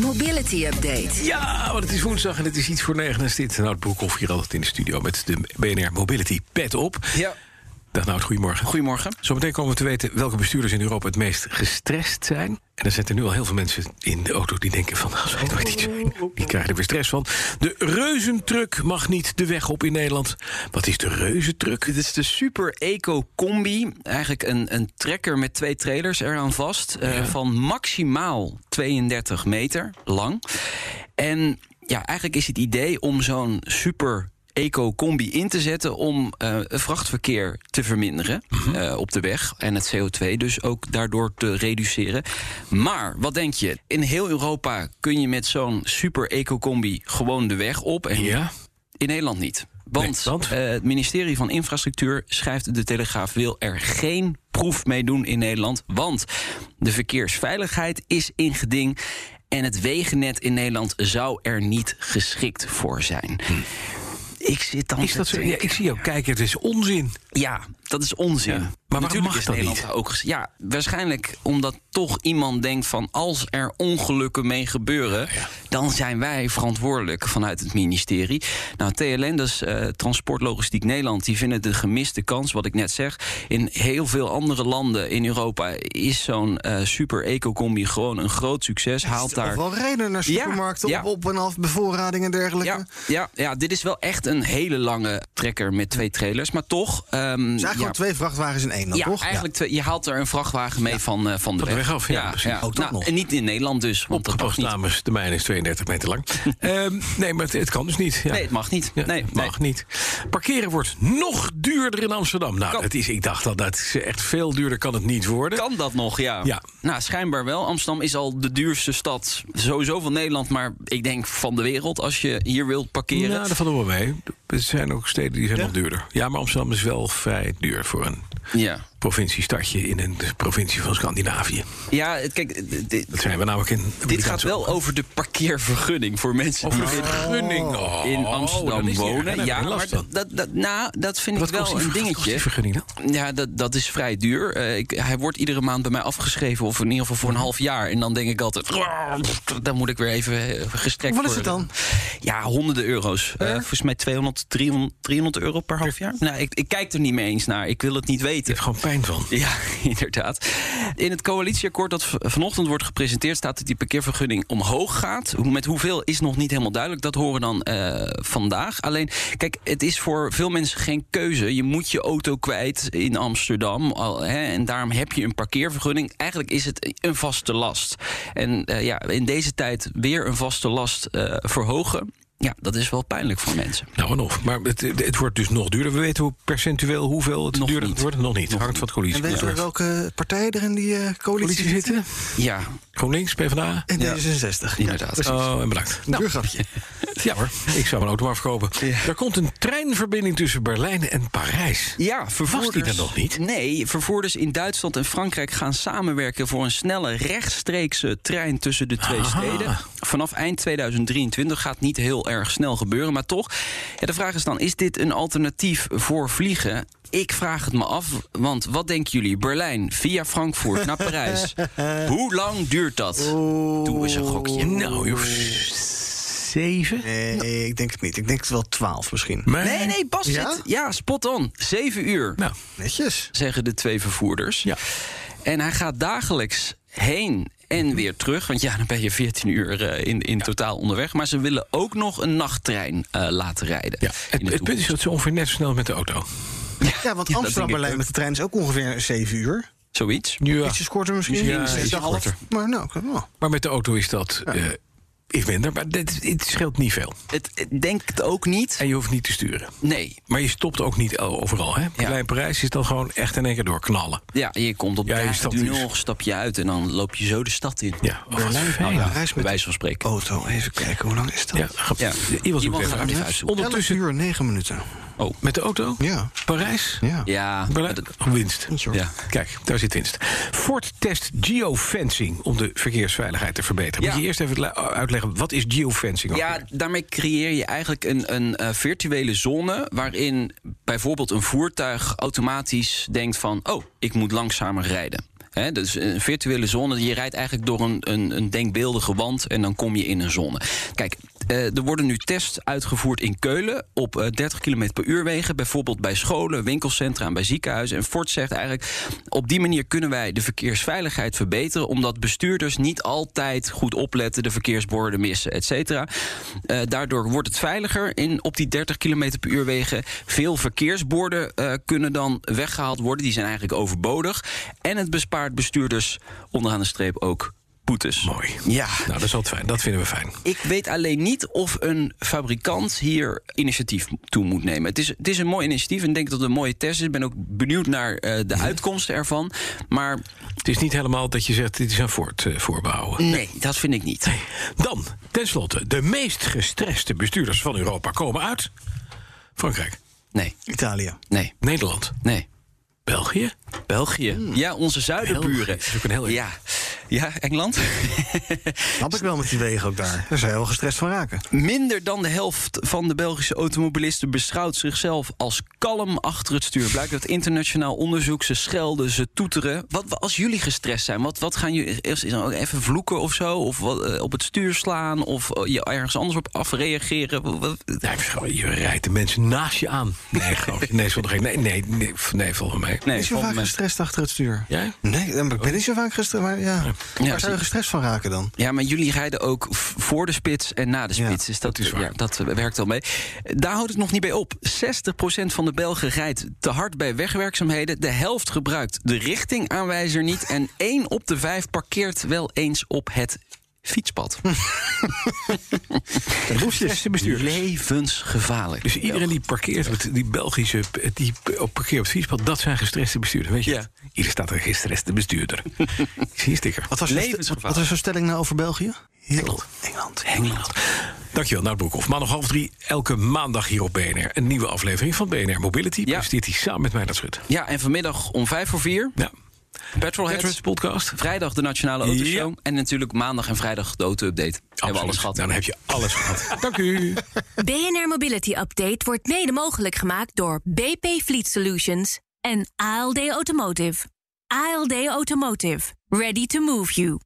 Mobility Update. Ja, want het is woensdag en het is iets voor negen. En dit Nout Broekhoff hier altijd in de studio met de BNR Mobility pet op. Ja. Dag Nout, goedemorgen. Goedemorgen. Zometeen komen we te weten welke bestuurders in Europa het meest gestrest zijn. En er zitten nu al heel veel mensen in de auto die denken van... als wij nooit iets zijn, die krijgen er weer stress van. De reuzentruck mag niet de weg op in Nederland. Wat is de reuzentruck? Dit is de Super Eco Combi. Eigenlijk een, een trekker met twee trailers eraan vast. eh, van maximaal 32 meter lang. En ja, eigenlijk is het idee om zo'n super eco-combi in te zetten om het vrachtverkeer te verminderen eh, op de weg en het CO2 dus ook daardoor te reduceren. Maar wat denk je? In heel Europa kun je met zo'n super eco-combi gewoon de weg op en Ja, in Nederland niet. Want, Nee, eh, het ministerie van Infrastructuur schrijft de Telegraaf wil er geen proef mee doen in Nederland. Want de verkeersveiligheid is in geding. En het wegennet in Nederland zou er niet geschikt voor zijn. Ik zit dan is te dat zo? Ja, ik zie jou kijken, het is onzin. Ja, dat is onzin. Ja. Maar waarom Natuurlijk mag is dat Nederland niet? ook Ja, waarschijnlijk omdat toch iemand denkt van als er ongelukken mee gebeuren, dan zijn wij verantwoordelijk vanuit het ministerie. Nou, TLN, dus eh, Transport Logistiek Nederland, die vinden de gemiste kans, wat ik net zeg. In heel veel andere landen in Europa is zo'n eh, super eco-combi gewoon een groot succes. Haalt daar wel rijden naar supermarkten ja. op, op en af, bevoorrading en dergelijke. ja, ja, ja, dit is wel echt een hele lange trekker met twee trailers. Maar toch. ehm, Het is eigenlijk ja, gewoon twee vrachtwagens in één dan, ja, toch? eigenlijk twee- je haalt er een vrachtwagen mee van, eh, van de Van de weg. weg af, ja. Ook dat nou, nog. En niet in Nederland dus, want dat mag Opgepast niet. namens de mijne is 32 meter lang. Ehm, nee, maar het, het kan dus niet. Ja. Nee, het mag niet. Ja, nee, het nee. mag niet. Parkeren wordt nog duurder in Amsterdam. Nou, Kan. dat is, ik dacht al, dat is echt veel duurder kan het niet worden. Kan dat nog, ja. Ja. Nou, schijnbaar wel. Amsterdam is al de duurste stad sowieso van Nederland... maar ik denk van de wereld als je hier wilt parkeren. Ja, dat valt er wel mee. Er zijn ook steden die zijn nog duurder. Ja, maar Amsterdam is wel vrij duur voor een Ja, provinciestadje in een provincie van Scandinavië. ja het- kijk, Dat zijn we namelijk in. dit gaat wel over de parkeervergunning voor mensen Over die vergunning. Oh, in dat Amsterdam wonen. Ja, maar dat, dat, nou, dat vind Wat ik wel kost die een ver- wat kost die dingetje. vergunning dan? Ja, dat, dat is vrij duur. Eh, ik, hij wordt iedere maand bij mij afgeschreven, of in ieder geval voor een half jaar. En dan denk ik altijd, dan moet ik weer even eh, gestrekt Wat is worden. het dan? Ja, honderden euro's. Eh, volgens mij 200, 300, 300 euro per half jaar. Nou, ik, ik kijk er niet mee eens naar. Ik wil het niet weten. hebt gewoon van. Ja, inderdaad. In het coalitieakkoord dat vanochtend wordt gepresenteerd... staat dat die parkeervergunning omhoog gaat. Met hoeveel is nog niet helemaal duidelijk. Dat horen dan eh, vandaag. Alleen, kijk, het is voor veel mensen geen keuze. Je moet je auto kwijt in Amsterdam. Al, hè, en daarom heb je een parkeervergunning. Eigenlijk is het een vaste last. En eh, ja, in deze tijd weer een vaste last eh, verhogen... Ja, dat is wel pijnlijk voor mensen. Nou en of. Maar het, het wordt dus nog duurder. We weten hoe percentueel hoeveel het Nog duurder niet. wordt. Nog niet. Nog Hangt van het En coalitie. weten we welke partijen er in die eh, coalitie, Coalitie zitten? Ja, GroenLinks, PvdA? En Ja. D66. Inderdaad. precies. Oh, en bedankt. Een duurgrapje. Ja hoor, ik zou mijn auto maar verkopen. Er komt een treinverbinding tussen Berlijn en Parijs. Ja, vervoerders. die er nog niet? Nee, vervoerders in Duitsland en Frankrijk gaan samenwerken voor een snelle rechtstreekse trein tussen de twee Aha. steden. Vanaf eind 2023 gaat niet heel erg snel gebeuren, maar toch. Ja, de vraag is dan: is dit een alternatief voor vliegen? Ik vraag het me af, want wat denken jullie? Berlijn via Frankfurt naar Parijs. Hoe lang duurt dat? Doe eens een gokje. Nou, joh, zeven? Nee, ik denk het niet. Ik denk het wel 12 misschien. Maar, Nee, nee, Bas Ja? zit. Ja, spot on. Zeven uur. Nou, Netjes. zeggen de twee vervoerders. Ja. En hij gaat dagelijks heen en weer terug. Want ja, dan ben je 14 uur eh, in, in totaal onderweg. Maar ze willen ook nog een nachttrein eh, laten rijden. ja. Het, het punt is dat ze ongeveer net zo snel met de auto. Ja, want Amsterdam-Berlijn met de trein is ook ongeveer 7 uur. Zoiets. Ja. Ietsjes korter misschien. Ja, Zes ietsje en een half. korter. Maar nou, kan wel. Maar met de auto is dat eh, is minder. Maar dit, het scheelt niet veel. Het, het denk het ook niet. En je hoeft niet te sturen. Nee. Maar je stopt ook niet overal. Hè? Berlijn Parijs is dan gewoon echt in één keer doorknallen. Ja, je komt op Ja, dus. nul, stap je uit en dan loop je zo de stad in. Ja, oh, wat Berlijn, fijn. nou, Ja, met wijze van spreken. auto. Even kijken, hoe lang is dat? ja, Ja. Iemand Iemand even gaat uit. even. Ondertussen 11 uur 9 minuten. Oh, met de auto? Ja. Parijs? Ja. ja. Berlijn? winst. ja. Kijk, daar zit winst. Ford test geofencing om de verkeersveiligheid te verbeteren. Ja. Moet je eerst even la- uitleggen, wat is geofencing? Ja, weer? daarmee creëer je eigenlijk een, een eh, virtuele zone... waarin bijvoorbeeld een voertuig automatisch denkt van... oh, ik moet langzamer rijden. Dus een virtuele zone, je rijdt eigenlijk door een, een, een denkbeeldige wand en dan kom je in een zone. Kijk, eh, er worden nu tests uitgevoerd in Keulen op eh, 30 km per uur wegen. Bijvoorbeeld bij scholen, winkelcentra en bij ziekenhuizen. En Ford zegt eigenlijk, op die manier kunnen wij de verkeersveiligheid verbeteren... omdat bestuurders niet altijd goed opletten, de verkeersborden missen, et cetera. Eh, daardoor wordt het veiliger in, op die 30 km per uur wegen. Veel verkeersborden eh, kunnen dan weggehaald worden. Die zijn eigenlijk overbodig. En het bespaart bestuurders onderaan de streep ook boetes. Mooi. Ja. Nou, dat is altijd fijn. Dat vinden we fijn. Ik weet alleen niet of een fabrikant hier initiatief toe moet nemen. Het is, het is een mooi initiatief en ik denk dat het een mooie test is. Ik ben ook benieuwd naar eh, de uitkomsten ervan. Maar Het is niet helemaal dat je zegt, dit is aan Ford eh, voorbehouden. nee, dat vind ik niet. Dan, tenslotte, de meest gestreste bestuurders van Europa komen uit... Frankrijk, Nee, Italië. nee, Nederland, nee. België. België. Ja, onze zuidenburen. België is ook een heel- Ja. Ja, Engeland. Snap ik wel met die wegen ook daar. Daar zou je wel gestrest van raken. Minder dan de helft van de Belgische automobilisten beschouwt zichzelf als kalm achter het stuur. Blijkt uit internationaal onderzoek. Ze schelden, ze toeteren. Wat, als jullie gestrest zijn, wat, wat gaan jullie eerst is dan even vloeken of zo? Of wat, eh, op het stuur slaan? Of eh, je ergens anders op afreageren? Je rijdt de mensen naast je aan. Nee. Nee, zonder geen. Nee, nee, nee, nee volgens mij. Nee, Is je vaak gestrest achter het stuur? Jij? Nee, ben ik niet zo vaak gestrest. Maar ja, waar zou je gestrest van raken dan? Ja, maar jullie rijden ook voor de spits en na de Ja, spits. dus dat, is waar. Ja, dat werkt al mee. Daar houdt het nog niet bij op. 60% van de Belgen rijdt te hard bij wegwerkzaamheden. De helft gebruikt de richtingaanwijzer niet. En 1 op de 5 parkeert wel eens op het fietspad. Bestuurders. Levensgevaarlijk. Dus iedereen die parkeert, met die Belgische, die op parkeert op het fietspad, dat zijn gestreste bestuurders. Weet je? Ja. dat? Hier staat een gestreste bestuurder. Ik zie een sticker. Wat was, je, Levensgevaarlijk. wat was jouw stelling nou over België? Engeland. Engeland. Engeland. Dankjewel, Nout Broekhoff. Maandag half drie, elke maandag hier op BNR. Een nieuwe aflevering van BNR Mobility. Ja. Presenteert hij samen met mij dat schut. Ja, en vanmiddag om 5 voor 4. Ja. Petrolheads. Podcast. Vrijdag de Nationale Autoshow. Ja. En natuurlijk maandag en vrijdag de auto-update. Hebben we alles gehad. Nou, dan heb je alles gehad. Dank u. BNR Mobility Update wordt mede mogelijk gemaakt door BP Fleet Solutions en ALD Automotive. ALD Automotive. Ready to move you.